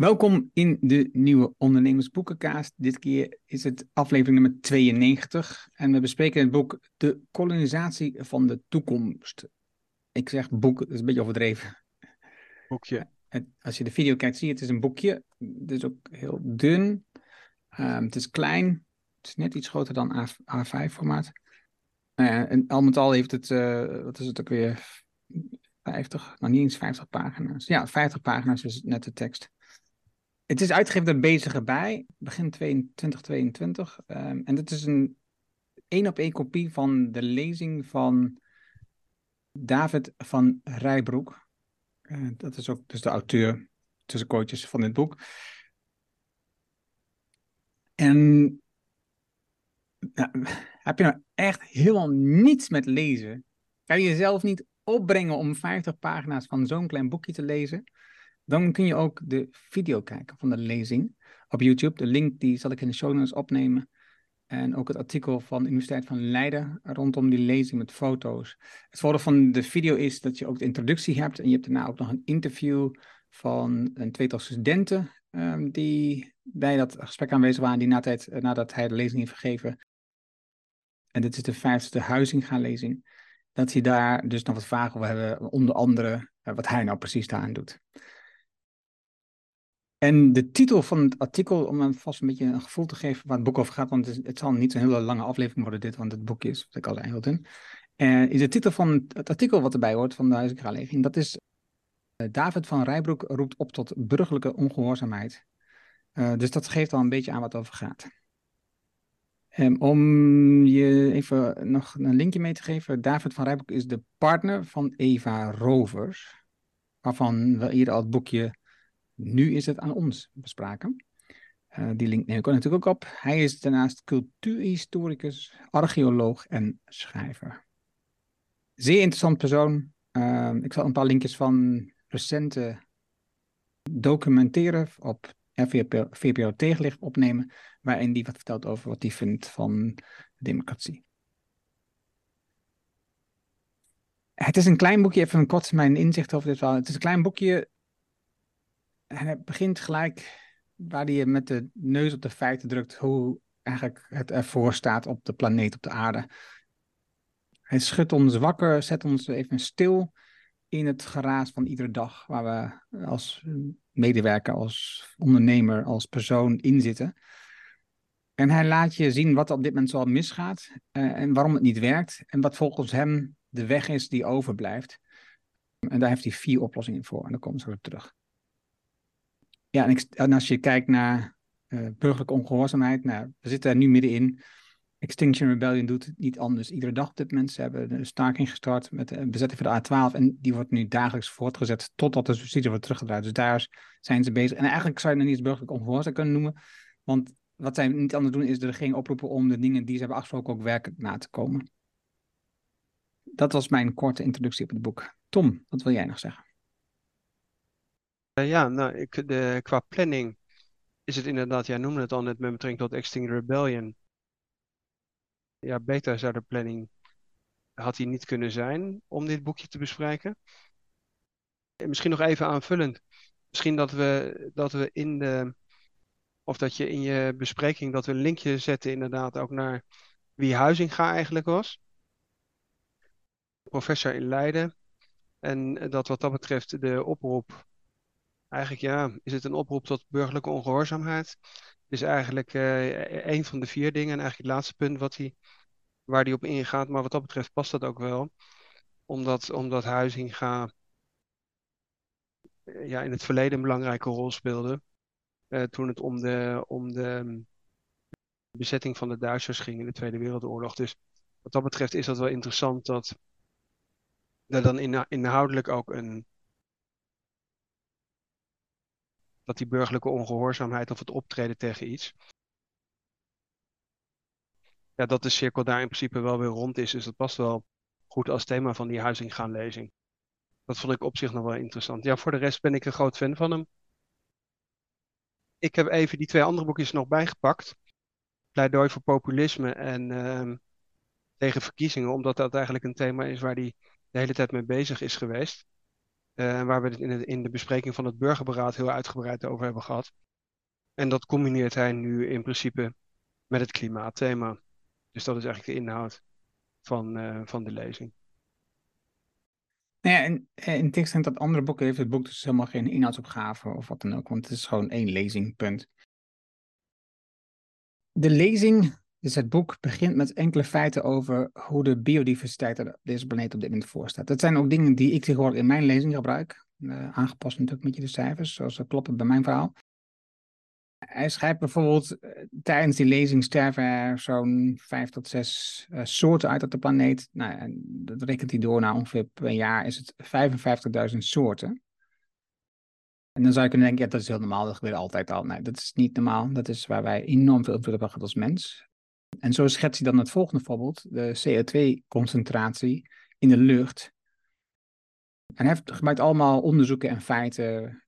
Welkom in de nieuwe Ondernemersboekenkaast. Dit keer is het aflevering nummer 92 en we bespreken het boek De kolonisatie van de toekomst. Ik zeg boek, dat is een beetje overdreven. Boekje. Het, als je de video kijkt, zie je het is een boekje. Het is ook heel dun. Ehm, het is klein. Het is net iets groter dan A, 5 formaat. en al met al heeft het, uh, wat is het ook weer, 50, nou niet eens 50 pagina's. Ja, 50 pagina's is net de tekst. Het is uitgegeven door Bezige Bij, begin 2022. Um, en dit is een één op één kopie van de lezing van David van Rijbroek. Uh, dat is ook dus de auteur tussen kootjes van dit boek. En heb je nou echt helemaal niets met lezen? Kan je jezelf niet opbrengen om 50 pagina's van zo'n klein boekje te lezen? Dan kun je ook de video kijken van de lezing op YouTube. De link die zal ik in de show notes opnemen. En ook het artikel van de Universiteit van Leiden rondom die lezing met foto's. Het voordeel van de video is dat je ook de introductie hebt. En je hebt daarna ook nog een interview van een tweetal studenten um, die bij dat gesprek aanwezig waren, die na tijd, eh, nadat hij de lezing heeft gegeven. En dit is de vijfde Huizinga-lezing. Dat hij daar dus nog wat vragen over hebben, onder andere uh, wat hij nou precies daaraan doet. En de titel van het artikel, om hem vast een beetje een gevoel te geven waar het boek over gaat, want het, zal niet zo'n hele lange aflevering worden dit, want het boek is, wat ik al zei, dun, uh, is de titel van het artikel wat erbij hoort van de huizenkraalleging. Dat is uh, David van Rijbroek roept op tot burgerlijke ongehoorzaamheid. Uh, dus dat geeft al een beetje aan wat het over gaat. Um, om je even nog een linkje mee te geven. David van Rijbroek is de partner van Eva Rovers. Waarvan we hier al het boekje nu is het aan ons bespraken. Uh, die link neem ik natuurlijk ook op. Hij is daarnaast cultuurhistoricus, archeoloog en schrijver. Zeer interessant persoon. Uh, ik zal een paar linkjes van recente documenteren op VPO, VPO Tegenlicht opnemen, waarin die wat vertelt over wat hij vindt van democratie. Het is een klein boekje, even kort mijn inzicht over dit verhaal. Het is een klein boekje hij begint gelijk waar hij met de neus op de feiten drukt hoe eigenlijk het ervoor staat op de planeet, op de aarde. Hij schudt ons wakker, zet ons even stil in het geraas van iedere dag waar we als medewerker, als ondernemer, als persoon in zitten. En hij laat je zien wat op dit moment zo misgaat uh, en waarom het niet werkt en wat volgens hem de weg is die overblijft. En daar heeft hij vier oplossingen voor en daar komen ze weer terug. Ja, en, als je kijkt naar uh, burgerlijke ongehoorzaamheid, nou, we zitten er nu middenin. Extinction Rebellion doet niet anders. Iedere dag op dit moment. Hebben een staking gestart met de bezetting van de A12. En die wordt nu dagelijks voortgezet totdat de subsidie wordt teruggedraaid. Dus daar zijn ze bezig. En eigenlijk zou je het niet eens burgerlijk ongehoorzaam kunnen noemen. Want wat zij niet anders doen is de regering oproepen om de dingen die ze hebben afgesproken ook werkelijk na te komen. Dat was mijn korte introductie op het boek. Tom, wat wil jij nog zeggen? Eh, ja, nou, ik, de, qua planning is het inderdaad, jij noemde het al net met betrekking tot Extinct Rebellion. Ja, beter zou de planning, had hij niet kunnen zijn om dit boekje te bespreken. En misschien nog even aanvullend. Misschien dat we, dat we in de, of dat je in je bespreking, dat we een linkje zetten inderdaad ook naar wie Huizinga eigenlijk was. Professor in Leiden. En dat wat dat betreft de oproep Eigenlijk ja, is het een oproep tot burgerlijke ongehoorzaamheid. Is eigenlijk uh, een van de vier dingen en eigenlijk het laatste punt wat hij, waar hij op ingaat. Maar wat dat betreft past dat ook wel. Omdat, omdat Huizinga uh, ja, in het verleden een belangrijke rol speelde. Uh, toen het om de, om de bezetting van de Duitsers ging in de Tweede Wereldoorlog. Dus wat dat betreft is dat wel interessant dat er dan inhoudelijk ook een dat die burgerlijke ongehoorzaamheid of het optreden tegen iets. Ja, dat de cirkel daar in principe wel weer rond is. Dus dat past wel goed als thema van die huizingaanlezing. Dat vond ik op zich nog wel interessant. Ja, voor de rest ben ik een groot fan van hem. Ik heb even die twee andere boekjes nog bijgepakt. Pleidooi voor populisme en uh, tegen verkiezingen, omdat dat eigenlijk een thema is waar hij de hele tijd mee bezig is geweest. Uh, waar we het in, de, in de bespreking van het burgerberaad heel uitgebreid over hebben gehad. En dat combineert hij nu in principe met het klimaatthema. Dus dat is eigenlijk de inhoud van, uh, van de lezing. Nou ja, in, in tegenstelling tot andere boeken heeft het boek dus helemaal geen inhoudsopgave of wat dan ook, want het is gewoon één lezingpunt. De lezing, dus het boek, begint met enkele feiten over hoe de biodiversiteit op deze planeet op dit moment voorstaat. Dat zijn ook dingen die ik tegenwoordig in mijn lezing gebruik, uh, aangepast natuurlijk met je de cijfers, zoals dat klopt bij mijn verhaal. Hij schrijft bijvoorbeeld, uh, tijdens die lezing sterven er zo'n vijf tot zes uh, soorten uit op de planeet. Nou, en dat rekent hij door naar ongeveer per jaar is het 55.000 soorten. En dan zou je kunnen denken, ja, dat is heel normaal, dat gebeurt altijd al. Nee, dat is niet normaal. Dat is waar wij enorm veel invloed hebben als mens. En zo schetst hij dan het volgende voorbeeld, de CO2-concentratie in de lucht. En hij heeft gebruikt allemaal onderzoeken en feiten.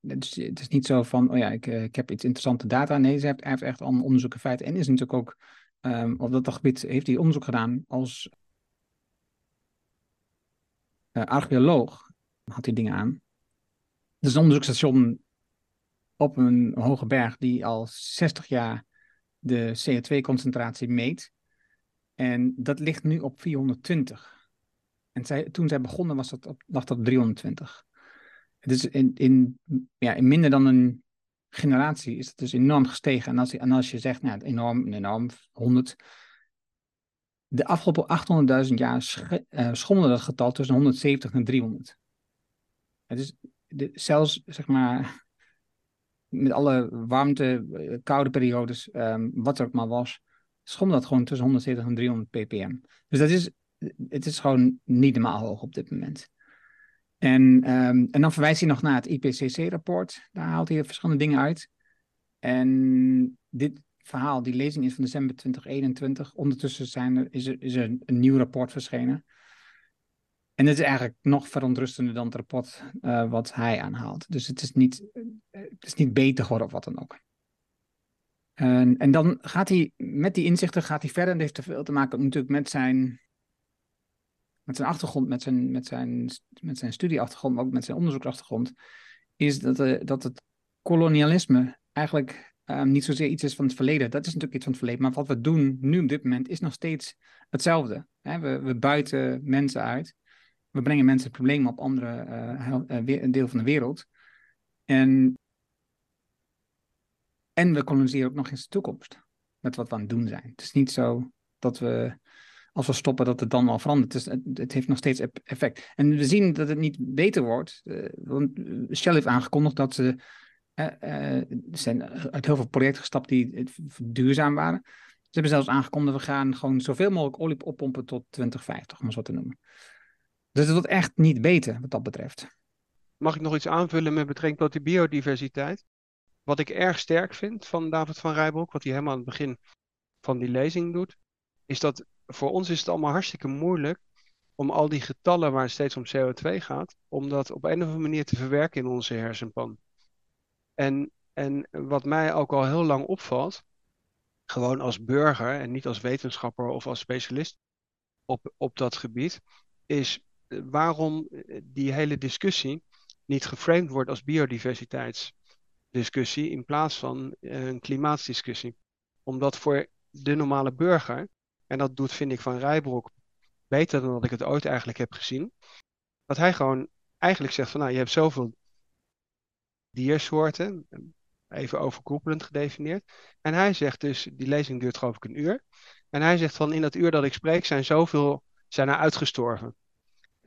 Is, het is niet zo van, oh ja, ik, ik heb iets interessante data. Nee, hij heeft, hij heeft echt allemaal onderzoeken en feiten. En is natuurlijk ook, um, op dat gebied heeft hij onderzoek gedaan als uh, archeoloog. Had hij dingen aan. Het is een onderzoeksstation op een hoge berg die al 60 jaar de CO2-concentratie meet. En dat ligt nu op 420. En zij, toen zij begonnen was dat op, lag dat op 320. Het is in, in, ja, in minder dan een generatie is het dus enorm gestegen. En als, en als je zegt, nou, enorm, enorm, 100. De afgelopen 800.000 jaar uh, schommelde dat getal tussen 170 en 300. Het is zelfs zeg maar met alle warmte, eh, koude periodes, um, wat er ook maar was, schommelt dat gewoon tussen 170 en 300 ppm. Dus dat is, het is gewoon niet normaal hoog op dit moment. En, um, en dan verwijst hij nog naar het IPCC-rapport. Daar haalt hij verschillende dingen uit. En dit verhaal, die lezing is van december 2021. Ondertussen zijn is, er, is er een nieuw rapport verschenen. En het is eigenlijk nog verontrustender dan het rapport uh, wat hij aanhaalt. Dus het is niet, uh, het is niet beter geworden of wat dan ook. En, en dan gaat hij, met die inzichten gaat hij verder. En dat heeft te veel te maken natuurlijk met zijn, met zijn achtergrond, met zijn, met, zijn, met zijn studieachtergrond, maar ook met zijn onderzoeksachtergrond. Is dat, uh, dat het kolonialisme eigenlijk um, niet zozeer iets is van het verleden. Dat is natuurlijk iets van het verleden. Maar wat we doen nu op dit moment is nog steeds hetzelfde. Hè? We, we buiten mensen uit we brengen mensen problemen op andere uh, deel van de wereld. En, en we koloniseren ook nog eens de toekomst. Met wat we aan het doen zijn. Het is niet zo dat we, als we stoppen, dat het dan al verandert. Het, het, heeft nog steeds effect. En we zien dat het niet beter wordt. Uh, want Shell heeft aangekondigd dat ze. Uh, zijn uit heel veel projecten gestapt die duurzaam waren. Ze hebben zelfs aangekondigd, we gaan gewoon zoveel mogelijk olie oppompen tot 2050, om het zo te noemen. Dus het wordt echt niet beter wat dat betreft. Mag ik nog iets aanvullen met betrekking tot die biodiversiteit? Wat ik erg sterk vind van David van Rijbroek, wat hij helemaal aan het begin van die lezing doet, is dat voor ons is het allemaal hartstikke moeilijk om al die getallen waar het steeds om CO2 gaat, om dat op een of andere manier te verwerken in onze hersenpan. En, en wat mij ook al heel lang opvalt, gewoon als burger en niet als wetenschapper of als specialist op, op dat gebied, is waarom eh, die hele discussie niet geframed wordt als biodiversiteitsdiscussie in plaats van eh, een klimaatdiscussie. Omdat voor de normale burger, en dat doet vind ik van Rijbroek beter dan dat ik het ooit eigenlijk heb gezien, dat hij gewoon eigenlijk zegt van nou je hebt zoveel diersoorten, even overkoepelend gedefinieerd. En hij zegt dus, die lezing duurt geloof ik een uur. En hij zegt van in dat uur dat ik spreek zijn zoveel zijn er uitgestorven.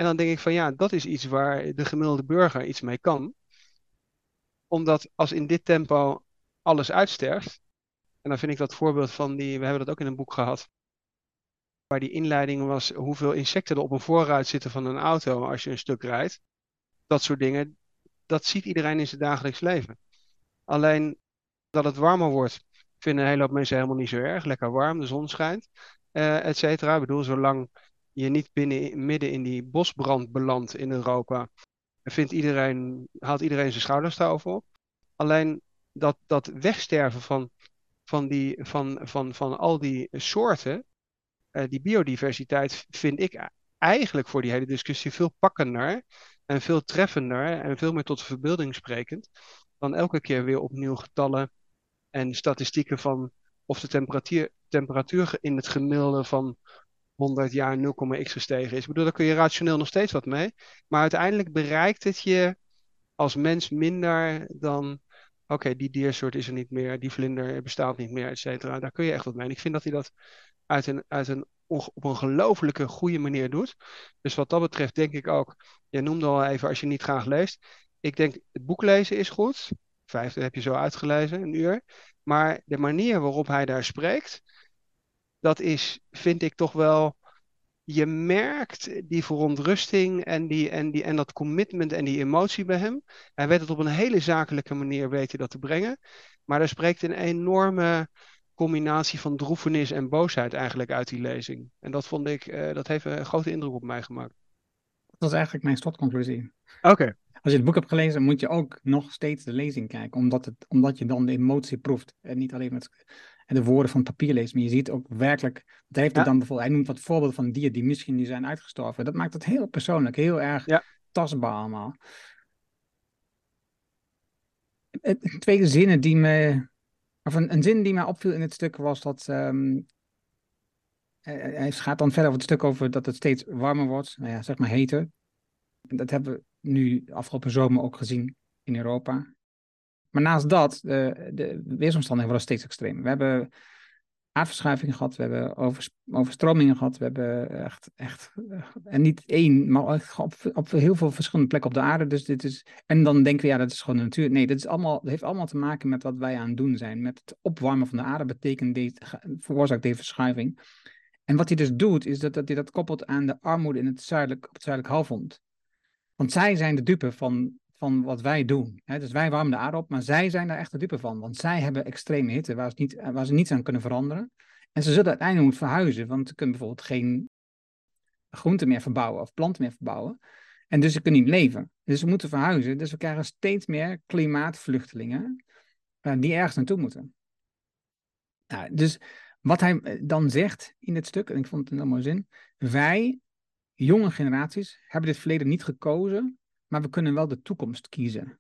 En dan denk ik van ja, dat is iets waar de gemiddelde burger iets mee kan. Omdat als in dit tempo alles uitsterft, en dan vind ik dat voorbeeld van die, we hebben dat ook in een boek gehad, waar die inleiding was hoeveel insecten er op een voorruit zitten van een auto als je een stuk rijdt. Dat soort dingen, dat ziet iedereen in zijn dagelijks leven. Alleen dat het warmer wordt, vinden een hele hoop mensen helemaal niet zo erg. Lekker warm, de zon schijnt, uh, et cetera. Ik bedoel, zolang je niet binnen, midden in die bosbrand belandt in Europa, vindt iedereen, haalt iedereen zijn schouders daarover op. Alleen dat, dat wegsterven van, van, die, van, van, van al die soorten, uh, die biodiversiteit, vind ik eigenlijk voor die hele discussie veel pakkender. en veel treffender en veel meer tot de verbeelding sprekend dan elke keer weer opnieuw getallen en statistieken van of de temperatuur, temperatuur in het gemiddelde van 100 jaar 0,x gestegen is. Ik bedoel, daar kun je rationeel nog steeds wat mee. Maar uiteindelijk bereikt het je als mens minder dan. Oké, die diersoort is er niet meer, die vlinder bestaat niet meer, et cetera. Daar kun je echt wat mee. En ik vind dat hij dat uit een, uit een op een gelooflijke goede manier doet. Dus wat dat betreft denk ik ook, je noemde al even als je niet graag leest. Ik denk het boek lezen is goed. Vijfde heb je zo uitgelezen, een uur. Maar de manier waarop hij daar spreekt, dat is, vind ik toch wel. Je merkt die verontrusting en, die, en, die, en dat commitment en die emotie bij hem. Hij weet het op een hele zakelijke manier weten dat te brengen. Maar er spreekt een enorme combinatie van droefenis en boosheid eigenlijk uit die lezing. En dat vond ik, uh, dat heeft een grote indruk op mij gemaakt. Dat is eigenlijk mijn slotconclusie. Oké. Als je het boek hebt gelezen, moet je ook nog steeds de lezing kijken, omdat, het, omdat je dan de emotie proeft. En niet alleen met de woorden van papier leest, maar je ziet ook werkelijk. Dat heeft ja. dan bijvoorbeeld, hij noemt wat voorbeelden van dieren die misschien nu zijn uitgestorven. Dat maakt het heel persoonlijk, heel erg ja. tastbaar allemaal. Twee zinnen die me. Of een, een, zin die mij opviel in het stuk was dat. Um, hij gaat dan verder over het stuk over dat het steeds warmer wordt, nou ja, zeg maar heter. Dat hebben we nu afgelopen zomer ook gezien in Europa. Maar naast dat, de, de weersomstandigheden worden steeds extremer. We hebben aardverschuivingen gehad, we hebben overstromingen gehad, we hebben echt, echt en niet één, maar op, op heel veel verschillende plekken op de aarde. Dus dit is, en dan denken we, ja, dat is gewoon de natuur. Nee, dat, is allemaal, dat heeft allemaal te maken met wat wij aan het doen zijn. Met het opwarmen van de aarde betekent dit, veroorzaakt deze verschuiving. En wat hij dus doet, is dat, dat hij dat koppelt aan de armoede in het zuidelijk, op het zuidelijk halfrond. Want zij zijn de dupe van, van wat wij doen. Dus wij warmen de aarde op, maar zij zijn daar echt de dupe van. Want zij hebben extreme hitte waar ze, niet, waar ze niets aan kunnen veranderen. En ze zullen uiteindelijk moeten verhuizen, want ze kunnen bijvoorbeeld geen groenten meer verbouwen of planten meer verbouwen. En dus ze kunnen niet leven. Dus ze moeten verhuizen. Dus we krijgen steeds meer klimaatvluchtelingen uh, die ergens naartoe moeten. Nou, dus wat hij eh, dan zegt in dit stuk, en ik vond het een mooie zin. Wij, jonge generaties, hebben dit verleden niet gekozen, maar we kunnen wel de toekomst kiezen.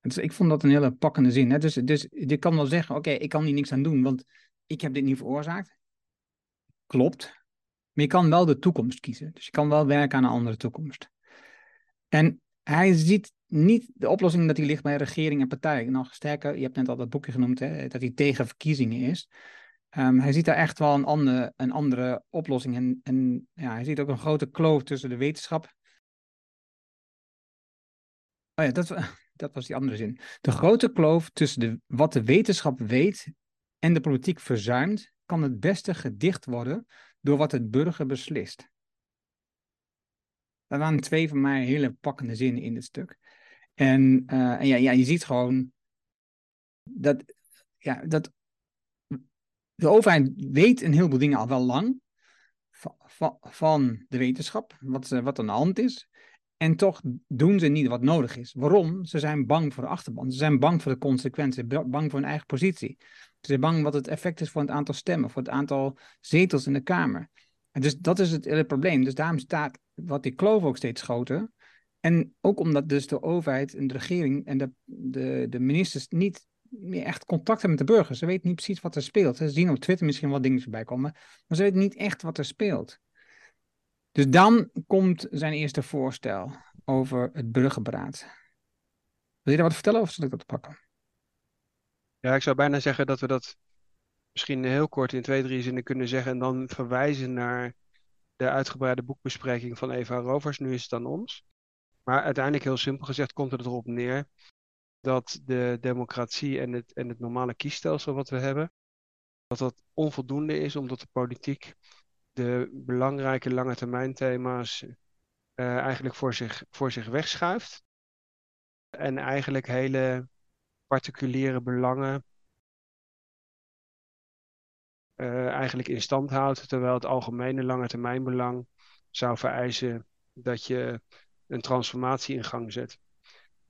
Dus ik vond dat een hele pakkende zin. Hè? Dus, dus je kan wel zeggen, oké, ik kan hier niks aan doen, want ik heb dit niet veroorzaakt. Klopt. Maar je kan wel de toekomst kiezen. Dus je kan wel werken aan een andere toekomst. En hij ziet niet de oplossing dat die ligt bij regering en partij. Nog sterker, je hebt net al dat boekje genoemd, hè, dat hij tegen verkiezingen is. Um, hij ziet daar echt wel een andere, een andere oplossing. En, en ja, hij ziet ook een grote kloof tussen de wetenschap Oh ja, dat, dat was die andere zin. De grote kloof tussen de, wat de wetenschap weet en de politiek verzuimt, kan het beste gedicht worden door wat het burger beslist. Dat waren twee van mij hele pakkende zinnen in dit stuk. En, uh, en ja, ja, je ziet gewoon dat, ja, dat de overheid weet een heleboel dingen al wel lang van, van de wetenschap, wat, wat aan de hand is. En toch doen ze niet wat nodig is. Waarom? Ze zijn bang voor de achterban. Ze zijn bang voor de consequenties, bang voor hun eigen positie. Ze zijn bang wat het effect is voor het aantal stemmen, voor het aantal zetels in de Kamer. En dus dat is het hele probleem. Dus daarom staat wat die kloof ook steeds groter. En ook omdat dus de overheid en de regering en de, de, de ministers niet meer echt contact hebben met de burgers. Ze weten niet precies wat er speelt. Ze zien op Twitter misschien wat dingen voorbij komen, maar ze weten niet echt wat er speelt. Dus dan komt zijn eerste voorstel over het burgerberaad. Wil je daar wat vertellen of zal ik dat pakken? Ja, ik zou bijna zeggen dat we dat misschien heel kort in twee, drie zinnen kunnen zeggen en dan verwijzen naar de uitgebreide boekbespreking van Eva Rovers. Nu is het aan ons. Maar uiteindelijk, heel simpel gezegd, komt het erop neer dat de democratie en het, en het normale kiesstelsel wat we hebben, dat dat onvoldoende is omdat de politiek de belangrijke lange termijn thema's uh, eigenlijk voor zich, voor zich wegschuift. En eigenlijk hele particuliere belangen uh, eigenlijk in stand houdt, terwijl het algemene lange termijn belang zou vereisen dat je een transformatie in gang zet.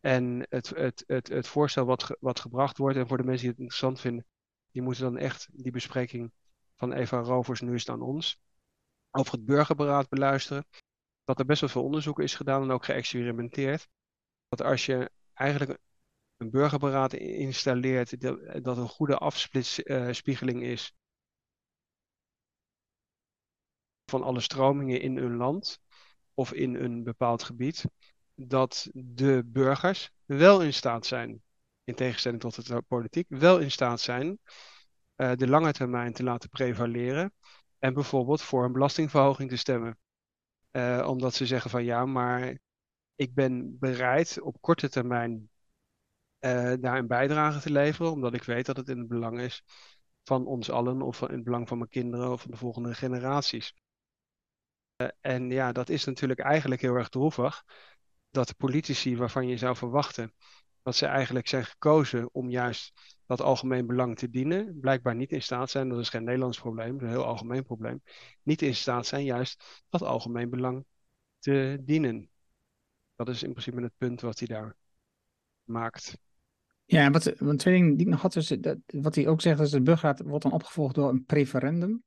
En het, het, het, het voorstel wat, wat gebracht wordt, en voor de mensen die het interessant vinden, die moeten dan echt die bespreking van Eva Rovers, nu is aan ons, over het burgerberaad beluisteren. dat er best wel veel onderzoek is gedaan en ook geëxperimenteerd. Dat als je eigenlijk een burgerberaad installeert, dat, een goede afsplitsspiegeling is van alle stromingen in een land of in een bepaald gebied, dat de burgers wel in staat zijn, in tegenstelling tot de politiek, wel in staat zijn uh, de lange termijn te laten prevaleren en bijvoorbeeld voor een belastingverhoging te stemmen. Uh, omdat ze zeggen van ja, maar ik ben bereid op korte termijn uh, daar een bijdrage te leveren, omdat ik weet dat het in het belang is van ons allen of in het belang van mijn kinderen of van de volgende generaties. Uh, en ja, dat is natuurlijk eigenlijk heel erg droevig dat de politici waarvan je zou verwachten dat ze eigenlijk zijn gekozen om juist dat algemeen belang te dienen, blijkbaar niet in staat zijn, dat is geen Nederlands probleem, dat is een heel algemeen probleem, niet in staat zijn juist dat algemeen belang te dienen. Dat is in principe het punt wat hij daar maakt. Ja, wat, want twee dingen die ik nog had, dat, wat hij ook zegt, is de burgerraad wordt dan opgevolgd door een preferendum.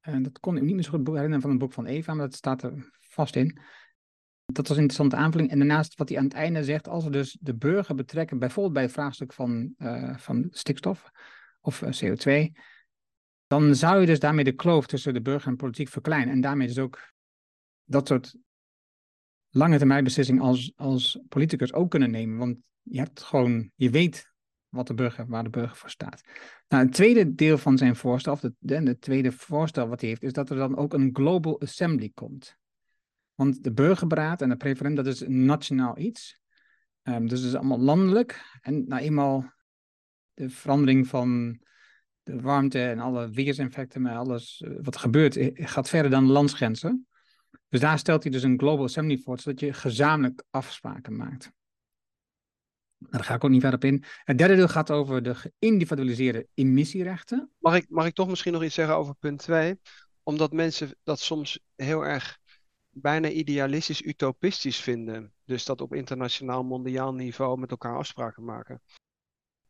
En dat kon ik niet meer zo goed herinneren van het boek van Eva, maar dat staat er vast in. Dat was een interessante aanvulling. En daarnaast wat hij aan het einde zegt, als we dus de burger betrekken, bijvoorbeeld bij het vraagstuk van, uh, van stikstof of uh, CO2, dan zou je dus daarmee de kloof tussen de burger en politiek verkleinen. En daarmee dus ook dat soort lange termijn beslissingen als, als politicus ook kunnen nemen. Want je hebt gewoon, je weet wat de burger, waar de burger voor staat. Nou, het tweede deel van zijn voorstel, of de, de, tweede voorstel wat hij heeft, is dat er dan ook een Global Assembly komt. Want de burgerberaad en de preferendum, dat is een nationaal iets. Um, dus het is allemaal landelijk. En nou eenmaal de verandering van de warmte en alle weerseffecten en alles uh, wat gebeurt, eh, gaat verder dan de landsgrenzen. Dus daar stelt hij dus een Global Assembly voor, zodat je gezamenlijk afspraken maakt. Nou, daar ga ik ook niet verder op in. Het derde deel gaat over de geïndividualiseerde emissierechten. Mag ik, mag ik toch misschien nog iets zeggen over punt 2? Omdat mensen dat soms heel erg bijna idealistisch, utopistisch vinden. Dus dat op internationaal, mondiaal niveau met elkaar afspraken maken.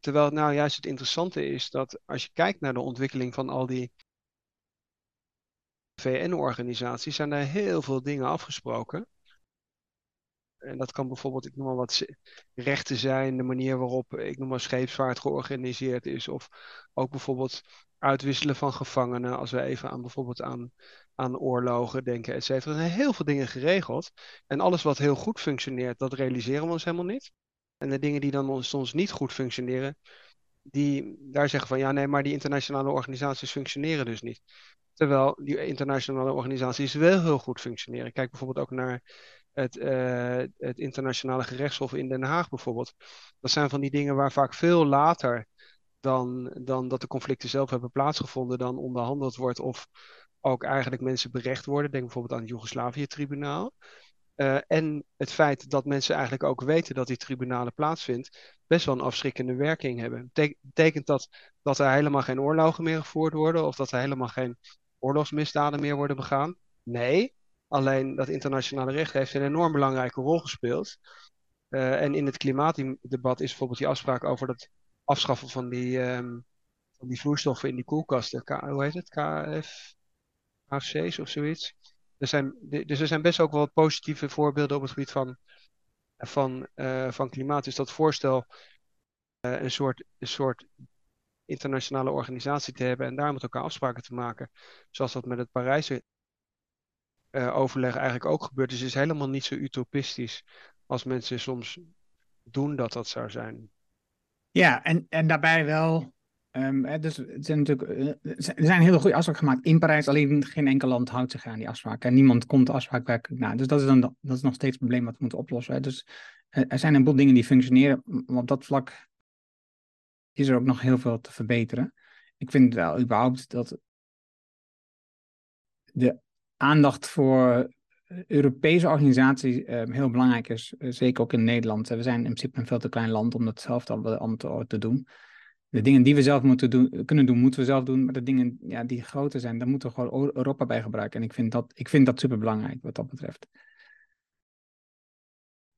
Terwijl nou juist het interessante is dat als je kijkt naar de ontwikkeling van al die VN-organisaties, zijn er heel veel dingen afgesproken. En dat kan bijvoorbeeld, ik noem maar wat, rechten zijn, de manier waarop, ik noem maar scheepsvaart georganiseerd is. Of ook bijvoorbeeld uitwisselen van gevangenen, als we even aan bijvoorbeeld aan, aan oorlogen denken, et cetera. Er zijn heel veel dingen geregeld. En alles wat heel goed functioneert, dat realiseren we ons helemaal niet. En de dingen die dan soms niet goed functioneren, die daar zeggen van ja, nee, maar die internationale organisaties functioneren dus niet. Terwijl die internationale organisaties wel heel goed functioneren. Kijk bijvoorbeeld ook naar het, uh, het internationale gerechtshof in Den Haag bijvoorbeeld. Dat zijn van die dingen waar vaak veel later dan, dan dat de conflicten zelf hebben plaatsgevonden, dan onderhandeld wordt of ook eigenlijk mensen berecht worden. Denk bijvoorbeeld aan het Joegoslavië-tribunaal. Uh, en het feit dat mensen eigenlijk ook weten dat die tribunalen plaatsvindt, best wel een afschrikkende werking hebben. Betekent dat dat er helemaal geen oorlogen meer gevoerd worden of dat er helemaal geen oorlogsmisdaden meer worden begaan? Nee, alleen dat internationale recht heeft een enorm belangrijke rol gespeeld. Uh, en in het klimaatdebat is bijvoorbeeld die afspraak over dat afschaffen van die, um, van die vloeistoffen in die koelkasten. Hoe heet het? KF, KFC's of zoiets. Er zijn, dus er zijn best ook wel positieve voorbeelden op het gebied van, van, uh, van klimaat. Dus dat voorstel uh, een, soort, een soort internationale organisatie te hebben en daar met elkaar afspraken te maken. Zoals dat met het Parijse uh, overleg eigenlijk ook gebeurt. Dus het is helemaal niet zo utopistisch als mensen soms doen dat dat zou zijn. Ja, en, en daarbij wel. Um, dus er zijn natuurlijk er zijn hele goede afspraken gemaakt in Parijs, alleen geen enkel land houdt zich aan die afspraken. En niemand komt de afspraak werkelijk na. Dus dat is, dan, dat is nog steeds het probleem wat we moeten oplossen. Hè. Dus er zijn een boel dingen die functioneren, maar op dat vlak is er ook nog heel veel te verbeteren. Ik vind wel überhaupt dat de aandacht voor Europese organisaties uh, heel belangrijk is. Uh, zeker ook in Nederland. we zijn in principe een veel te klein land om dat zelf allemaal te doen. De dingen die we zelf moeten doen, kunnen doen, moeten we zelf doen. Maar de dingen ja, die groter zijn, daar moeten we gewoon Europa bij gebruiken. En ik vind dat, ik vind dat super belangrijk wat dat betreft.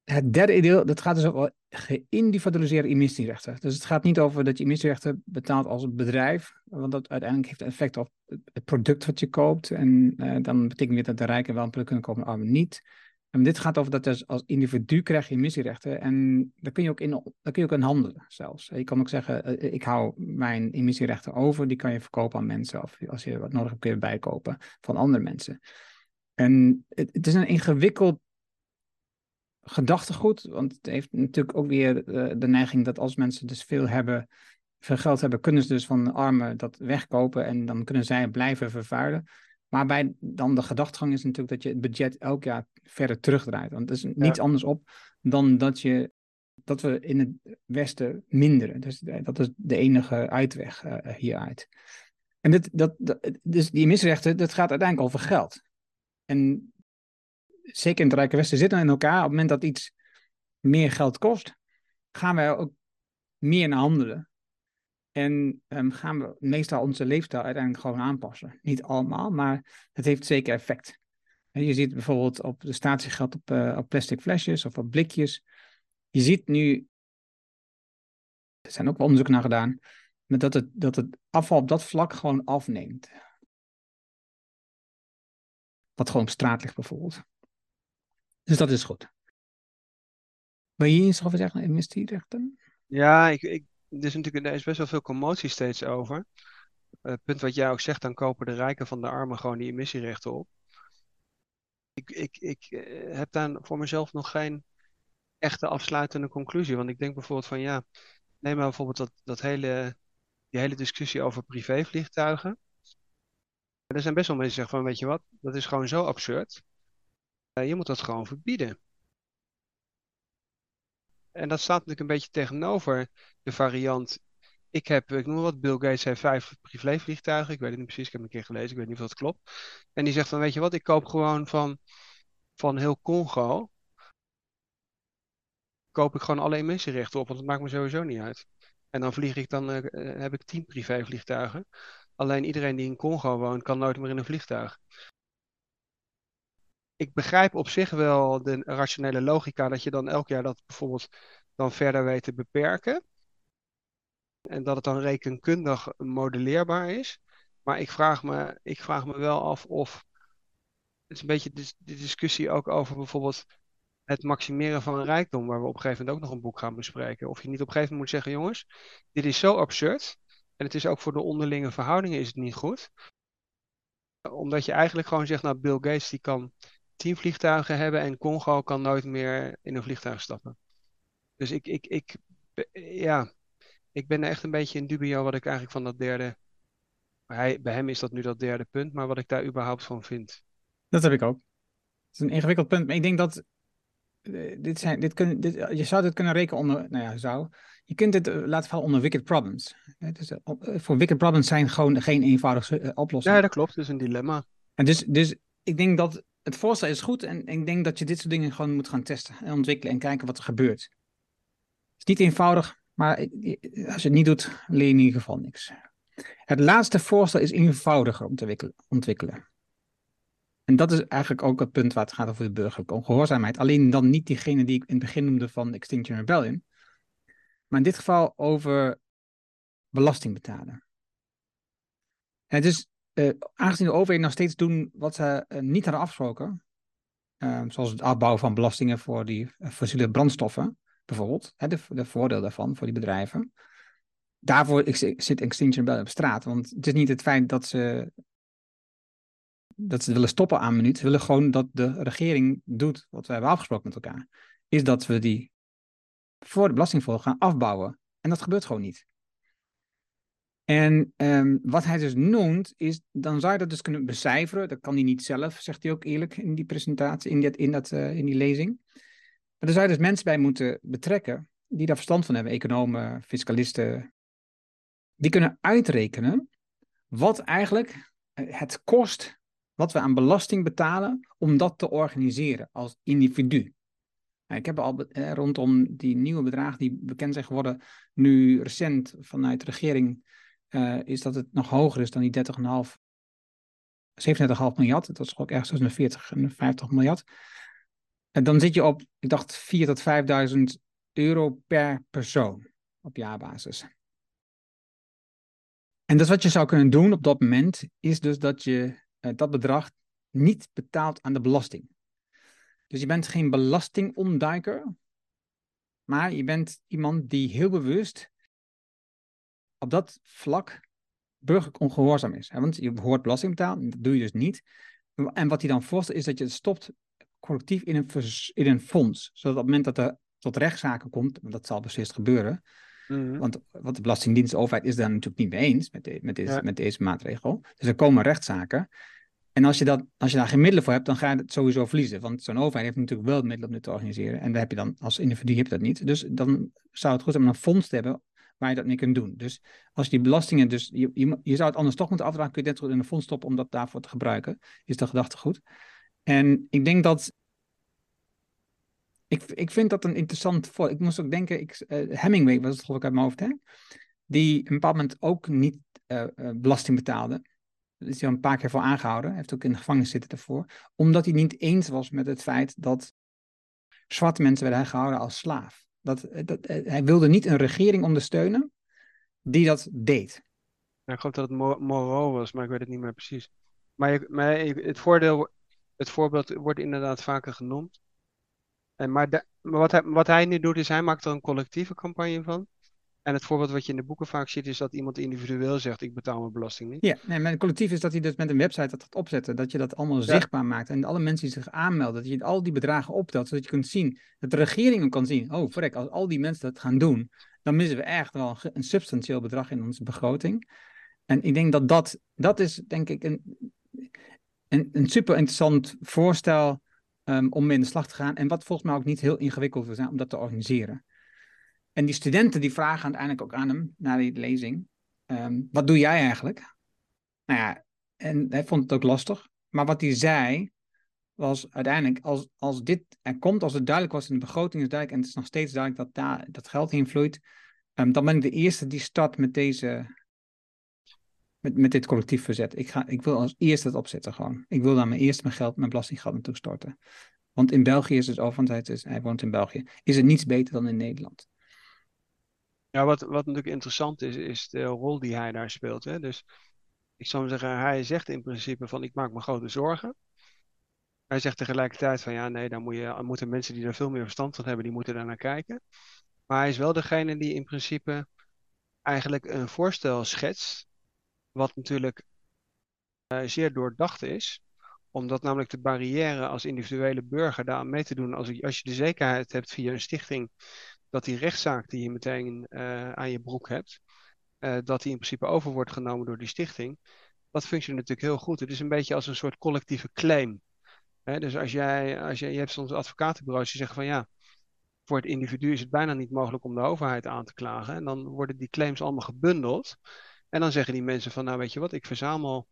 Het derde deel, dat gaat dus over geïndividualiseerde emissierechten. Dus het gaat niet over dat je emissierechten betaalt als bedrijf, want dat uiteindelijk heeft effect op het product wat je koopt. En uh, dan betekent dit dat de rijken wel een product kunnen kopen, de armen niet. En dit gaat over dat je als individu krijg je emissierechten en daar kun je ook in, daar kun je ook handelen zelfs. Je kan ook zeggen, eh, ik hou mijn emissierechten over, die kan je verkopen aan mensen of als je wat nodig hebt kun je bijkopen van andere mensen. En het, het is een ingewikkeld gedachtegoed, want het heeft natuurlijk ook weer eh, de neiging dat als mensen dus veel hebben, veel geld hebben, kunnen ze dus van de armen dat wegkopen en dan kunnen zij blijven vervuilen. Maar bij dan de gedachtegang is natuurlijk dat je het budget elk jaar verder terugdraait. Want er is niets anders op dan dat, je, dat we in het Westen minderen. Dus dat is de enige uitweg uh, hieruit. En dit, dat, dat, dus die emissierechten, dat gaat uiteindelijk over geld. En zeker in het Rijke Westen zitten in elkaar. Op het moment dat iets meer geld kost, gaan wij ook meer naar handelen. En um, gaan we meestal onze leefstijl uiteindelijk gewoon aanpassen. Niet allemaal, maar het heeft zeker effect. Je ziet bijvoorbeeld op de statiegeld op, uh, op plastic flesjes of op blikjes. Je ziet nu, er zijn ook wel onderzoeken naar gedaan, dat het, dat het afval op dat vlak gewoon afneemt. Wat gewoon op straat ligt bijvoorbeeld. Dus dat is goed. Wil je iets over zeggen? Ja, ik, ik, is natuurlijk er is best wel veel commotie steeds over. Eh, het punt wat jij ook zegt, dan kopen de rijken van de armen gewoon die emissierechten op. Ik, ik, ik eh, heb daar voor mezelf nog geen echte afsluitende conclusie. Want ik denk bijvoorbeeld van ja, neem maar bijvoorbeeld dat, dat hele, die hele discussie over privévliegtuigen. Er zijn best wel mensen die zeggen van weet je wat, dat is gewoon zo absurd. Uh, je moet dat gewoon verbieden. En dat staat natuurlijk een beetje tegenover de variant. Ik heb, ik noem wat, Bill Gates heeft vijf privévliegtuigen. Ik weet het niet precies, ik heb een keer gelezen, ik weet niet of dat klopt. En die zegt van, weet je wat, ik koop gewoon van, van heel Congo. Koop ik gewoon alle emissierechten op, want het maakt me sowieso niet uit. En dan vlieg ik, dan uh, heb ik tien privévliegtuigen. Alleen iedereen die in Congo woont, kan nooit meer in een vliegtuig ik begrijp op zich wel de rationele logica dat je dan elk jaar dat bijvoorbeeld dan verder weet te beperken. En dat het dan rekenkundig modelleerbaar is. Maar ik vraag me, ik vraag me wel af of. Het is een beetje de, discussie ook over bijvoorbeeld het maximeren van een rijkdom, waar we op een gegeven moment ook nog een boek gaan bespreken. Of je niet op een gegeven moment moet zeggen, jongens, dit is zo absurd. En het is ook voor de onderlinge verhoudingen is het niet goed. Omdat je eigenlijk gewoon zegt, nou Bill Gates die kan tien vliegtuigen hebben en Congo kan nooit meer in een vliegtuig stappen. Dus ik, ik, ik, ja, ik ben echt een beetje in dubio wat ik eigenlijk van dat derde. Hij, bij hem is dat nu dat derde punt, maar wat ik daar überhaupt van vind. Dat heb ik ook. Het is een ingewikkeld punt, maar ik denk dat. Eh, dit zijn, dit kun, dit, je zou dit kunnen rekenen onder. Nou ja, zou. Je kunt dit uh, laten vallen onder wicked problems. Dus, voor wicked problems zijn gewoon geen eenvoudige oplossingen. Ja, dat klopt. Het is een dilemma. En dus, dus ik denk dat het voorstel is goed en ik denk dat je dit soort dingen gewoon moet gaan testen en ontwikkelen en kijken wat er gebeurt. Het is niet eenvoudig, maar als je het niet doet, leer je in ieder geval niks. Het laatste voorstel is eenvoudiger om te ontwikkelen. En dat is eigenlijk ook het punt waar het gaat over de burgerlijke ongehoorzaamheid. Alleen dan niet diegene die ik in het begin noemde van Extinction Rebellion. Maar in dit geval over belasting betalen. En dus uh, aangezien de overheden nog steeds doen wat ze uh, niet hadden afgesproken, uh, zoals het afbouwen van belastingen voor die fossiele brandstoffen, bijvoorbeeld, hè, de, de voordeel daarvan voor die bedrijven. Daarvoor zit Extinction Rebellion op straat, want het is niet het feit dat ze, dat ze willen stoppen aan minuut, ze willen gewoon dat de regering doet wat we hebben afgesproken met elkaar. Is dat we die voor de belastingvolg gaan afbouwen. En dat gebeurt gewoon niet. En um, wat hij dus noemt, is, dan zou je dat dus kunnen becijferen. Dat kan hij niet zelf, zegt hij ook eerlijk in die presentatie, in, dat, in, dat, uh, in die lezing. Maar daar zou je dus mensen bij moeten betrekken die daar verstand van hebben, economen, fiscalisten. Die kunnen uitrekenen wat eigenlijk het kost, wat we aan belasting betalen, om dat te organiseren als individu. Nou, ik heb al eh, rondom die nieuwe bedragen die bekend zijn geworden, nu recent vanuit de regering uh, is dat het nog hoger is dan die 30,5, 37,5 miljard. Dat is ook ergens tussen de 40 en 50 miljard. En dan zit je op, ik dacht, 4.000 tot 5.000 euro per persoon op jaarbasis. En dus wat je zou kunnen doen op dat moment, is dus dat je uh, dat bedrag niet betaalt aan de belasting. Dus je bent geen belastingontduiker, maar je bent iemand die heel bewust op dat vlak burgerlijk ongehoorzaam is. Want je hoort belasting betalen, dat doe je dus niet. En wat hij dan voorstelt is dat je het stopt collectief in een, in een fonds. Zodat op het moment dat er tot rechtszaken komt, dat zal beslist gebeuren, mhm. Want wat de Belastingdienst, de overheid, is daar natuurlijk niet mee eens met, met, deze, met deze maatregel. Dus er komen rechtszaken. En als je, dat, als je daar geen middelen voor hebt, dan ga je het sowieso verliezen. Want zo'n overheid heeft natuurlijk wel middelen om dit te organiseren. En daar heb je dan als individu heb je dat niet. Dus dan zou het goed zijn om een fonds te hebben je dat mee kunt doen. Dus als die belastingen, dus je, je, zou het anders toch moeten afdragen, kun je net in een fonds stoppen om dat daarvoor te gebruiken. Is de gedachte goed? En ik denk dat ik, ik vind dat een interessant voor. Ik moest ook denken, ik, uh, Hemingway was het geloof ik uit mijn hoofd, hè? Die op een bepaald moment ook niet uh, belasting betaalde. Daar is hij al een paar keer voor aangehouden. Hij heeft ook in de gevangenis zitten daarvoor. Omdat hij niet eens was met het feit dat zwarte mensen werden gehouden als slaaf. Dat, dat, hij wilde niet een regering ondersteunen die dat deed. Ik geloof dat het Moreau was, maar ik weet het niet meer precies. Maar, maar het, voordeel, het voorbeeld wordt inderdaad vaker genoemd. En maar wat, hij, wat hij nu doet, is hij maakt er een collectieve campagne van. En het voorbeeld wat je in de boeken vaak ziet, is dat iemand individueel zegt: Ik betaal mijn belasting niet. Ja, nee, mijn collectief is dat hij dus met een website dat gaat opzetten. Dat je dat allemaal zichtbaar maakt. En alle mensen die zich aanmelden, dat je al die bedragen optelt. Zodat je kunt zien, dat de regering kan zien: Oh, verrek, als al die mensen dat gaan doen, dan missen we echt wel een substantieel bedrag in onze begroting. En ik denk dat dat, dat is, denk ik, een, een, een super interessant voorstel um, om mee in de slag te gaan. En wat volgens mij ook niet heel ingewikkeld is om dat te organiseren. En die studenten die vragen uiteindelijk ook aan hem, na die lezing, ehm, wat doe jij eigenlijk? Nou ja, en hij vond het ook lastig. Maar wat hij zei, was uiteindelijk, als, als dit er komt, als het duidelijk was in de begroting is duidelijk, en het is nog steeds duidelijk dat daar dat geld heen vloeit, um, dan ben ik de eerste die start met deze, met, met dit collectief verzet. Ik, ga, ik wil als eerste het opzetten gewoon. Ik wil daar mijn eerste mijn geld, mijn belastinggeld naartoe storten. Want in België is het is, hij woont in België, is het niets beter dan in Nederland. Ja, wat, wat natuurlijk interessant is, is de rol die hij daar speelt. Hè? Dus ik zou zeggen, hij zegt in principe van ik maak me grote zorgen. Hij zegt tegelijkertijd van ja, nee, dan moet je, moeten mensen die er veel meer verstand van hebben, die moeten daar naar kijken. Maar hij is wel degene die in principe eigenlijk een voorstel schetst, wat natuurlijk uh, zeer doordacht is, omdat namelijk de barrière als individuele burger daar mee te doen, als, als je de zekerheid hebt via een stichting dat die rechtszaak die je meteen uh, aan je broek hebt, uh, dat die in principe over wordt genomen door die stichting, dat functioneert natuurlijk heel goed. Het is een beetje als een soort collectieve claim. Hè? Dus als jij, als jij, je hebt soms advocatenbureaus die zeggen van ja, voor het individu is het bijna niet mogelijk om de overheid aan te klagen. En dan worden die claims allemaal gebundeld. En dan zeggen die mensen van nou weet je wat, ik verzamel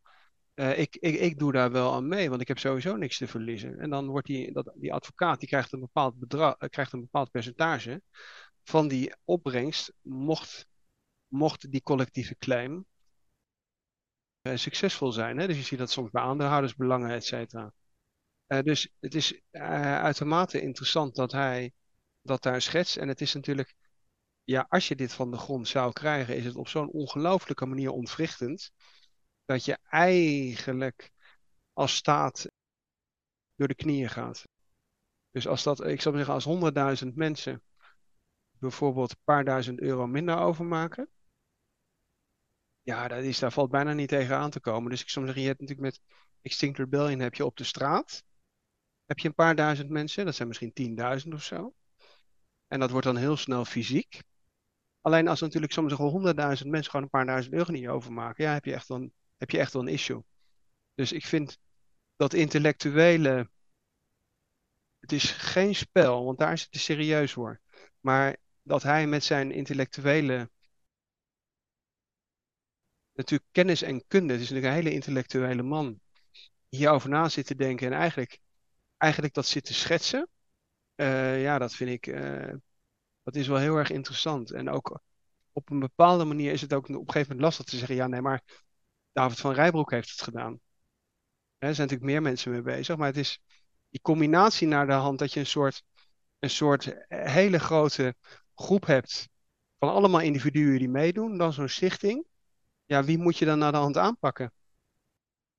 uh, ik, ik, ik doe daar wel aan mee, want ik heb sowieso niks te verliezen. En dan wordt die, dat, die advocaat die krijgt, een bepaald bedrag, uh, krijgt een bepaald percentage van die opbrengst, mocht, mocht die collectieve claim uh, succesvol zijn. Hè? Dus je ziet dat soms bij aandeelhoudersbelangen, et cetera. dus het is uitermate interessant dat hij dat daar schetst. En het is natuurlijk, ja, als je dit van de grond zou krijgen, is het op zo'n ongelooflijke manier ontwrichtend dat je eigenlijk als staat door de knieën gaat. Dus als dat, ik zou zeggen, als honderdduizend mensen bijvoorbeeld een paar duizend euro minder overmaken, ja, dat is, daar valt bijna niet tegen aan te komen. Dus ik zou zeggen, je hebt natuurlijk met Extinct Rebellion heb je op de straat, heb je een paar duizend mensen, dat zijn misschien tienduizend of zo. En dat wordt dan heel snel fysiek. Alleen als natuurlijk soms honderdduizend mensen gewoon een paar duizend euro niet overmaken, ja, heb je echt dan heb je echt wel een issue. Dus ik vind dat intellectuele. Het is geen spel, want daar is het serieus voor. Maar dat hij met zijn intellectuele. Natuurlijk kennis en kunde. Het is natuurlijk een hele intellectuele man. Hierover na zit te denken en eigenlijk, eigenlijk dat zit te schetsen. Uh, ja, dat vind ik. Uh, dat is wel heel erg interessant. En ook op een bepaalde manier is het ook op een gegeven moment lastig te zeggen: ja, nee, maar David van Rijbroek heeft het gedaan. er zijn natuurlijk meer mensen mee bezig, maar het is die combinatie naar de hand dat je een soort, een soort hele grote groep hebt van allemaal individuen die meedoen, dan zo'n stichting. Ja, wie moet je dan naar de hand aanpakken?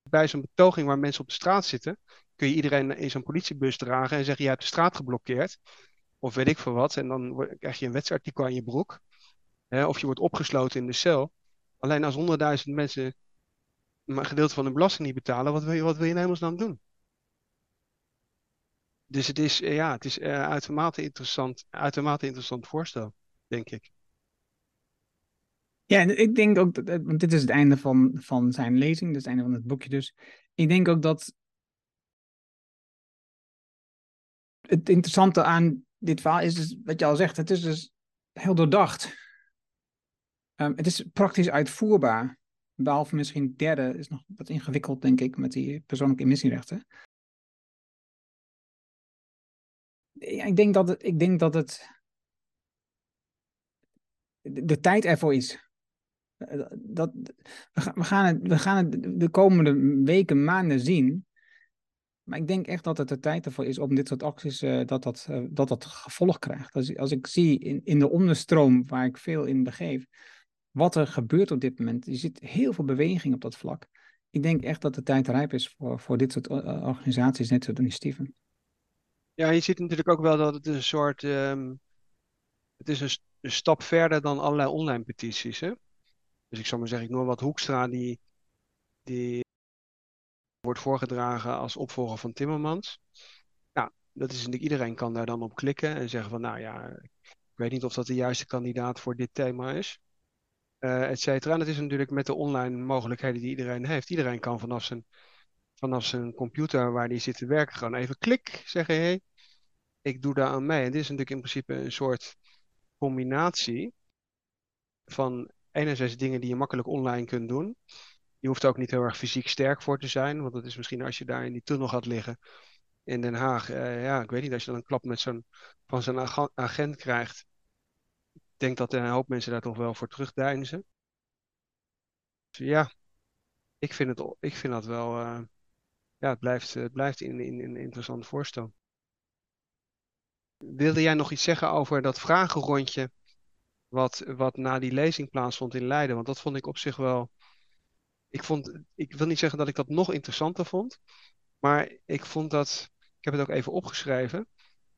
Bij zo'n betoging waar mensen op de straat zitten, kun je iedereen in zo'n politiebus dragen en zeggen: Je hebt de straat geblokkeerd. Of weet ik veel wat. En dan krijg je een wetsartikel aan je broek. Hè, of je wordt opgesloten in de cel. Alleen als honderdduizend mensen een gedeelte van de belasting niet betalen, wat wil je, wat wil je in hemelsnaam doen? Dus het is, ja, het is uh, uitermate interessant, uitermate interessant voorstel, denk ik. Ja, ik denk ook, dat, want dit is het einde van, van zijn lezing, is het einde van het boekje dus. Ik denk ook dat het interessante aan dit verhaal is dus, wat je al zegt, het is dus heel doordacht. Um, het is praktisch uitvoerbaar. Behalve misschien derde is nog wat ingewikkeld, denk ik, met die persoonlijke emissierechten. Ja, ik denk dat het, ik denk dat het de, tijd ervoor is. Eh, dat, we, gaan het, we gaan het de komende weken, maanden zien. Maar ik denk echt dat het de tijd ervoor is om dit soort acties, uh, dat, dat, dat dat gevolg krijgt. Als, als ik zie in, in de onderstroom, waar ik veel in begeef, wat er gebeurt op dit moment. Je ziet heel veel beweging op dat vlak. Ik denk echt dat de tijd rijp is voor, voor dit soort organisaties, dit soort initiatieven. Ja, je ziet natuurlijk ook wel dat het een soort. Um, het is een, een, stap verder dan allerlei online petities. Hè? Dus ik zou maar zeggen, ik noem wat Hoekstra, die, die wordt voorgedragen als opvolger van Timmermans. Nou, dat is natuurlijk, iedereen kan daar dan op klikken en zeggen van, nou ja, ik weet niet of dat de juiste kandidaat voor dit thema is. Uh. En dat is natuurlijk met de online mogelijkheden die iedereen heeft. Iedereen kan vanaf zijn, vanaf zijn computer waar die zit te werken gewoon even klik zeggen, hé, hey, ik doe daar aan mee. En dit is natuurlijk in principe een soort combinatie van enerzijds dingen die je makkelijk online kunt doen. Je hoeft ook niet heel erg fysiek sterk voor te zijn, want dat is misschien als je daar in die tunnel gaat liggen in Den Haag. Uh, ja, ik weet niet, als je dan een klap met zo'n, van zo'n agent krijgt. Ik denk dat een hoop mensen daar toch wel voor terugdeinzen. Dus ja, ik vind, het, ik vind dat wel. Uh, ja, het blijft, het blijft een, een, een interessant voorstel. Wilde jij nog iets zeggen over dat vragenrondje wat, wat na die lezing plaatsvond in Leiden? Want dat vond ik op zich wel. Ik, vond, ik wil niet zeggen dat ik dat nog interessanter vond, maar ik vond dat. Ik heb het ook even opgeschreven.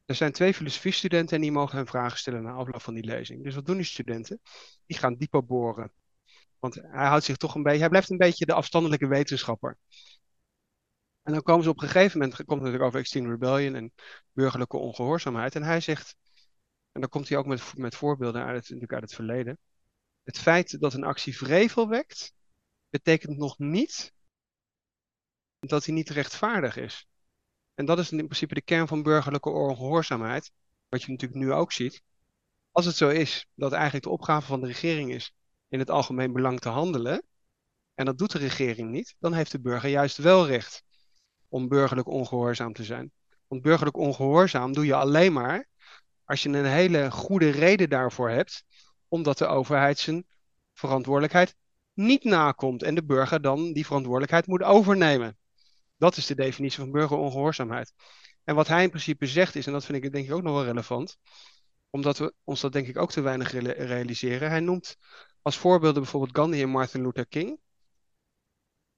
Er zijn twee filosofiestudenten en die mogen hem vragen stellen na afloop van die lezing. Dus wat doen die studenten? Die gaan dieper boren. Want hij houdt zich toch een beetje. Hij blijft een beetje de afstandelijke wetenschapper. En dan komen ze op een gegeven moment, komt het natuurlijk over Extinct Rebellion en burgerlijke ongehoorzaamheid. En hij zegt, en dan komt hij ook met, met voorbeelden uit natuurlijk uit het verleden. Het feit dat een actie vrevel wekt, betekent nog niet dat hij niet rechtvaardig is. En dat is in principe de kern van burgerlijke ongehoorzaamheid, wat je natuurlijk nu ook ziet. Als het zo is dat eigenlijk de opgave van de regering is in het algemeen belang te handelen, en dat doet de regering niet, dan heeft de burger juist wel recht om burgerlijk ongehoorzaam te zijn. Want burgerlijk ongehoorzaam doe je alleen maar als je een hele goede reden daarvoor hebt, omdat de overheid zijn verantwoordelijkheid niet nakomt en de burger dan die verantwoordelijkheid moet overnemen. Dat is de definitie van burgerongehoorzaamheid. En wat hij in principe zegt is, en dat vind ik denk ik ook nog wel relevant, omdat we ons dat denk ik ook te weinig realiseren. Hij noemt als voorbeelden bijvoorbeeld Gandhi en Martin Luther King.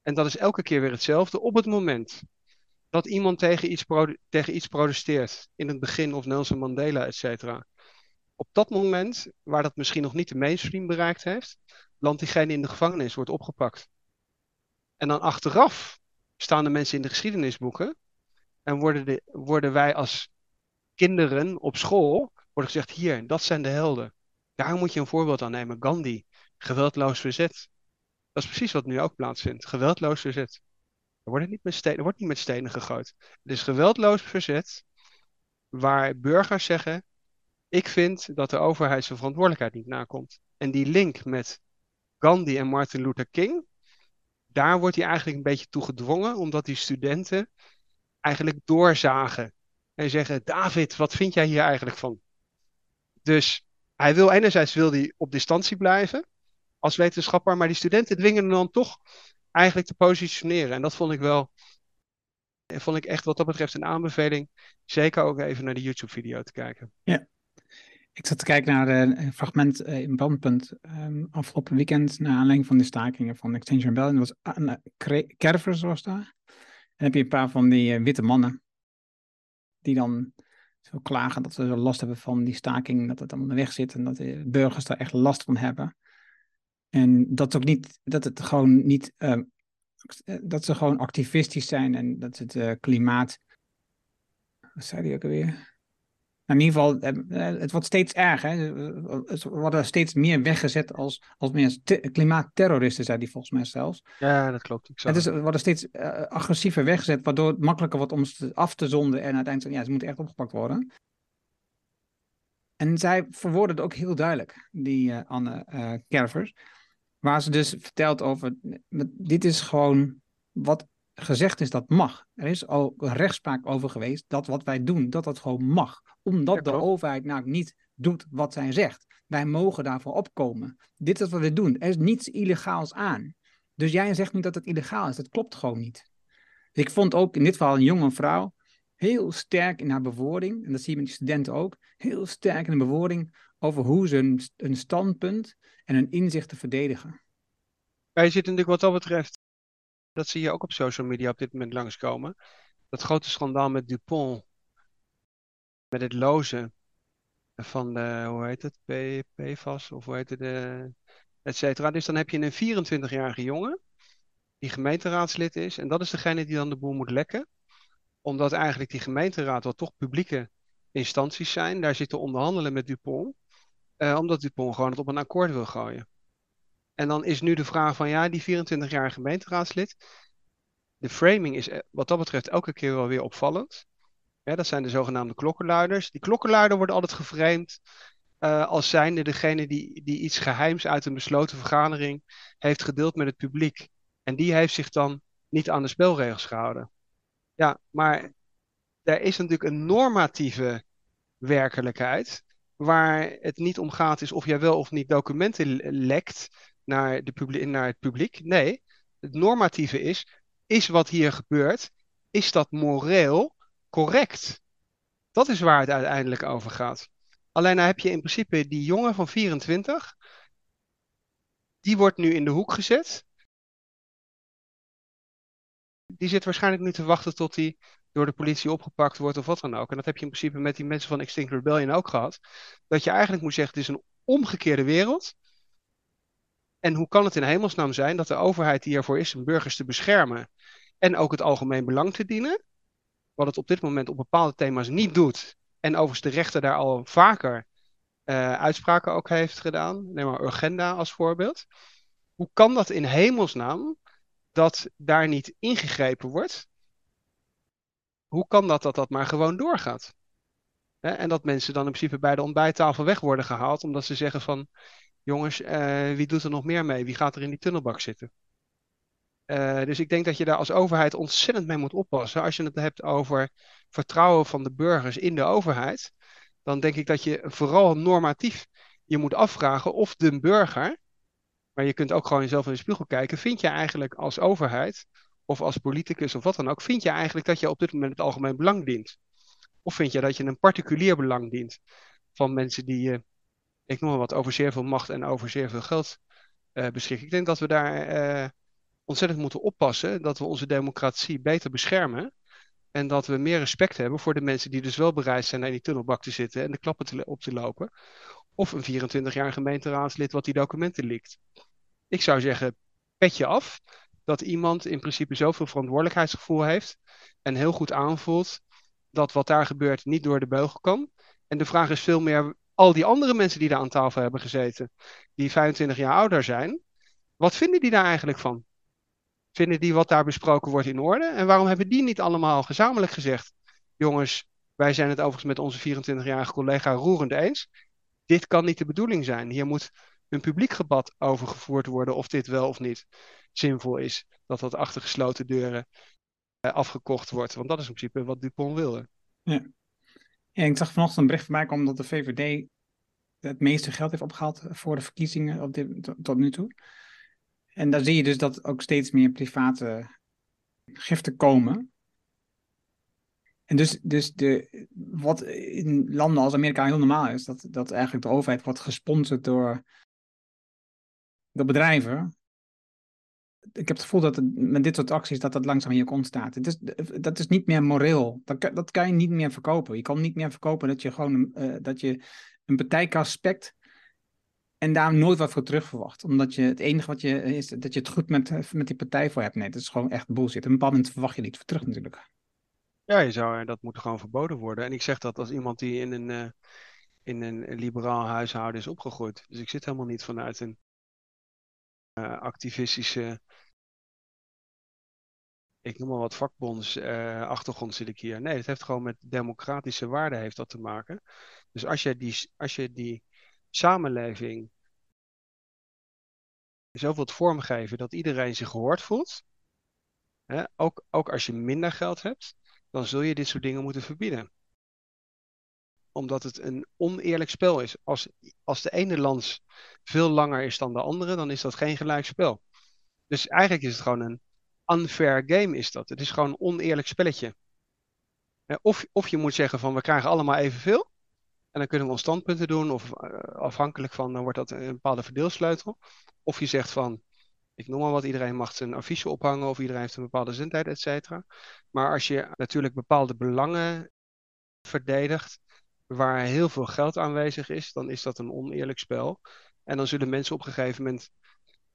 En dat is elke keer weer hetzelfde. Op het moment dat iemand tegen iets, tegen iets protesteert, in het begin of Nelson Mandela, et cetera. Op dat moment, waar dat misschien nog niet de mainstream bereikt heeft, landt diegene in de gevangenis, wordt opgepakt. En dan achteraf staan de mensen in de geschiedenisboeken en worden, de, worden wij als kinderen op school, worden gezegd, hier, dat zijn de helden. Daar moet je een voorbeeld aan nemen. Gandhi, geweldloos verzet. Dat is precies wat nu ook plaatsvindt. Geweldloos verzet. Er wordt niet met stenen, wordt niet met stenen gegooid. Het is geweldloos verzet waar burgers zeggen: Ik vind dat de overheid zijn verantwoordelijkheid niet nakomt. En die link met Gandhi en Martin Luther King, daar wordt hij eigenlijk een beetje toe gedwongen, omdat die studenten eigenlijk doorzagen en zeggen: David, wat vind jij hier eigenlijk van? Dus hij wil enerzijds wil hij op distantie blijven als wetenschapper, maar die studenten dwingen hem dan toch eigenlijk te positioneren. En dat vond ik wel, vond ik echt wat dat betreft een aanbeveling. Zeker ook even naar de YouTube-video te kijken. Ja. Ik zat te kijken naar een fragment eh, in Brandpunt um, afgelopen weekend, naar aanleiding van de stakingen van Extinction Rebellion. Dat was Anne Kervers was daar. dan heb je een paar van die eh, witte mannen die dan zo klagen dat ze zo last hebben van die staking, dat het allemaal weg zit en dat de burgers daar echt last van hebben. En dat, ook niet, dat het gewoon niet, uh, dat ze gewoon activistisch zijn en dat het klimaat, wat zei die ook alweer? Nou, in ieder geval, eh, het wordt steeds erger. Ze worden steeds meer weggezet als, als meer klimaatterroristen, zei die volgens mij zelfs. Ja, dat klopt. Ik het is, worden steeds uh, agressiever weggezet, waardoor het makkelijker wordt om ze af te zonden en uiteindelijk, ja, ze moeten echt opgepakt worden. En zij verwoorden het ook heel duidelijk, die uh, Anne uh, Kervers. Waar ze dus vertelt over, dit is gewoon wat gezegd is dat mag. Er is al rechtspraak over geweest dat wat wij doen, dat dat gewoon mag. Omdat de overheid nou niet doet wat zij zegt. Wij mogen daarvoor opkomen. Dit is wat we doen. Er is niets illegaals aan. Dus jij zegt niet dat het illegaal is. Dat klopt gewoon niet. ik vond ook in dit geval een jonge vrouw heel sterk in haar bewoording, en dat zie je met die studenten ook, heel sterk in de bewoording over hoe ze een standpunt en een inzicht te verdedigen. Ja, je zit natuurlijk wat dat betreft dat zie je ook op social media op dit moment langskomen. Dat grote schandaal met Dupont. Met het lozen van de, hoe heet het, P, PFAS of hoe heet het, de, eh, et cetera. Dus dan heb je een 24-jarige jongen die gemeenteraadslid is. En dat is degene die dan de boel moet lekken. Omdat eigenlijk die gemeenteraad, wat toch publieke instanties zijn, daar zitten onderhandelen met Dupont. Uh, omdat Dupont gewoon het op een akkoord wil gooien. En dan is nu de vraag van ja, die 24-jarige gemeenteraadslid. De framing is eh, wat dat betreft elke keer wel weer opvallend. dat zijn de zogenaamde klokkenluiders. Die klokkenluider wordt altijd geframed uh, als zijnde degene die, die iets geheims uit een besloten vergadering heeft gedeeld met het publiek. En die heeft zich dan niet aan de spelregels gehouden. Ja, maar er is natuurlijk een normatieve werkelijkheid waar het niet om gaat is of jij wel of niet documenten lekt naar, de naar het publiek. Nee, het normatieve is, is wat hier gebeurt, is dat moreel correct? Dat is waar het uiteindelijk over gaat. Alleen dan heb je in principe die jongen van 24, die wordt nu in de hoek gezet. Die zit waarschijnlijk nu te wachten tot hij door de politie opgepakt wordt of wat dan ook. En dat heb je in principe met die mensen van Extinct Rebellion ook gehad. Dat je eigenlijk moet zeggen, het is een omgekeerde wereld. En hoe kan het in hemelsnaam zijn dat de overheid die ervoor is om burgers te beschermen en ook het algemeen belang te dienen, wat het op dit moment op bepaalde thema's niet doet, en overigens de rechter daar al vaker uh, uitspraken ook heeft gedaan, neem maar Urgenda als voorbeeld. Hoe kan dat in hemelsnaam dat daar niet ingegrepen wordt? Hoe kan dat dat dat maar gewoon doorgaat? en dat mensen dan in principe bij de ontbijttafel weg worden gehaald, omdat ze zeggen van jongens, uh, wie doet er nog meer mee? Wie gaat er in die tunnelbak zitten? Uh, dus ik denk dat je daar als overheid ontzettend mee moet oppassen. Als je het hebt over vertrouwen van de burgers in de overheid, dan denk ik dat je vooral normatief je moet afvragen of de burger, maar je kunt ook gewoon jezelf in de spiegel kijken, vind je eigenlijk als overheid of als politicus of wat dan ook, vind je eigenlijk dat je op dit moment het algemeen belang dient? Of vind je dat je een particulier belang dient van mensen die uh, ik noem maar wat, over zeer veel macht en over zeer veel geld uh, beschikken. Ik denk dat we daar uh, ontzettend moeten oppassen, dat we onze democratie beter beschermen. En dat we meer respect hebben voor de mensen die dus wel bereid zijn naar die tunnelbak te zitten en de klappen op te lopen. Of een 24-jaar gemeenteraadslid wat die documenten likt. Ik zou zeggen, petje af dat iemand in principe zoveel verantwoordelijkheidsgevoel heeft en heel goed aanvoelt dat wat daar gebeurt niet door de beugel kan. En de vraag is veel meer, al die andere mensen die daar aan tafel hebben gezeten, die 25 jaar ouder zijn, wat vinden die daar eigenlijk van? Vinden die wat daar besproken wordt in orde? En waarom hebben die niet allemaal gezamenlijk gezegd: jongens, wij zijn het overigens met onze 24-jarige collega roerend eens. Dit kan niet de bedoeling zijn. Hier moet een publiek debat over gevoerd worden of dit wel of niet zinvol is. Dat dat achter gesloten deuren eh, afgekocht wordt. Want dat is in principe wat Dupont wilde. Ja. Ik zag vanochtend een bericht van mij komen dat de VVD het meeste geld heeft opgehaald voor de verkiezingen op dit, tot, nu toe. En daar zie je dus dat ook steeds meer private giften komen. En dus, dus de, wat in landen als Amerika heel normaal is, dat, dat eigenlijk de overheid wordt gesponsord door, door bedrijven. Ik heb het gevoel dat met dit soort acties dat dat langzaam in je kont staat. Het is, dat is niet meer moreel. Dat, kan- dat kan je niet meer verkopen. Je kan niet meer verkopen dat je gewoon eh, dat je een partijkast spekt en daar nooit wat voor terug verwacht. Omdat je het enige wat je is dat je het goed met, met die partij voor hebt. Nee, dat is gewoon echt bullshit. Een bepaald verwacht je iets voor terug natuurlijk. Ja, je zou, dat moet gewoon verboden worden. En ik zeg dat als iemand die in een, eh, in een liberaal huishouden is opgegroeid. Dus ik zit helemaal niet vanuit een eh, activistische, ik noem maar wat vakbonds eh, zit ik hier. Nee, het heeft gewoon met democratische waarden heeft dat te maken. Dus als je die, als je die samenleving zo wilt vormgeven dat iedereen zich gehoord voelt, hè, ook, ook als je minder geld hebt, dan zul je dit soort dingen moeten verbieden. Omdat het een oneerlijk spel is. Als, als de ene lans veel langer is dan de andere, dan is dat geen gelijk spel. Dus eigenlijk is het gewoon een unfair game is dat. Het is gewoon een oneerlijk spelletje. Of, of je moet zeggen van we krijgen allemaal evenveel. En dan kunnen we ons standpunten doen. Of eh, afhankelijk van, dan wordt dat een bepaalde verdeelsleutel. Of je zegt van, ik noem maar wat, iedereen mag zijn affiche ophangen. Of iedereen heeft een bepaalde zendtijd, et cetera. Maar als je natuurlijk bepaalde belangen verdedigt. Waar heel veel geld aanwezig is, dan is dat een oneerlijk spel. En dan zullen mensen op een gegeven moment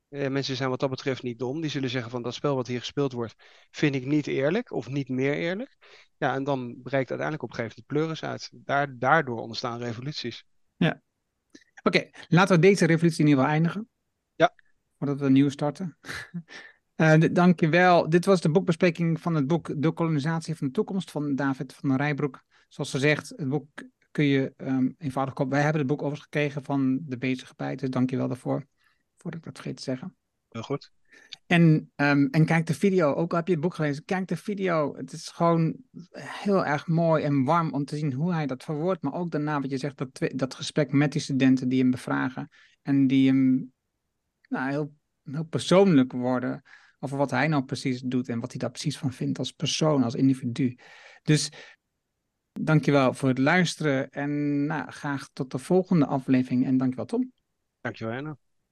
eh, mensen zijn wat dat betreft niet dom. Die zullen zeggen van dat spel wat hier gespeeld wordt, vind ik niet eerlijk of niet meer eerlijk. Ja, en dan breekt uiteindelijk op een gegeven moment pleuris uit. Daar, daardoor ontstaan revoluties. Oké, laten we deze revolutie in ieder geval eindigen. Ja. Voordat we een nieuwe starten. D- dankjewel. Dit was de boekbespreking van het boek De kolonisatie van de toekomst van David van den Rijbroek. Zoals gezegd, het boek kun je ehm, eenvoudig kopen. Wij hebben het boek overigens gekregen van de bezige bij, dus dankjewel daarvoor. Voordat ik dat vergeet te zeggen. Heel goed. En, ehm, en kijk de video, ook al heb je het boek gelezen, kijk de video. Het is gewoon heel erg mooi en warm om te zien hoe hij dat verwoordt. Maar ook daarna wat je zegt, dat, dat gesprek met die studenten die hem bevragen. En die hem nou, heel, heel persoonlijk worden over wat hij nou precies doet en wat hij daar precies van vindt als persoon, als individu. Dus dankjewel voor het luisteren en nou, graag tot de volgende aflevering en dankjewel Tom. Dankjewel, Anna.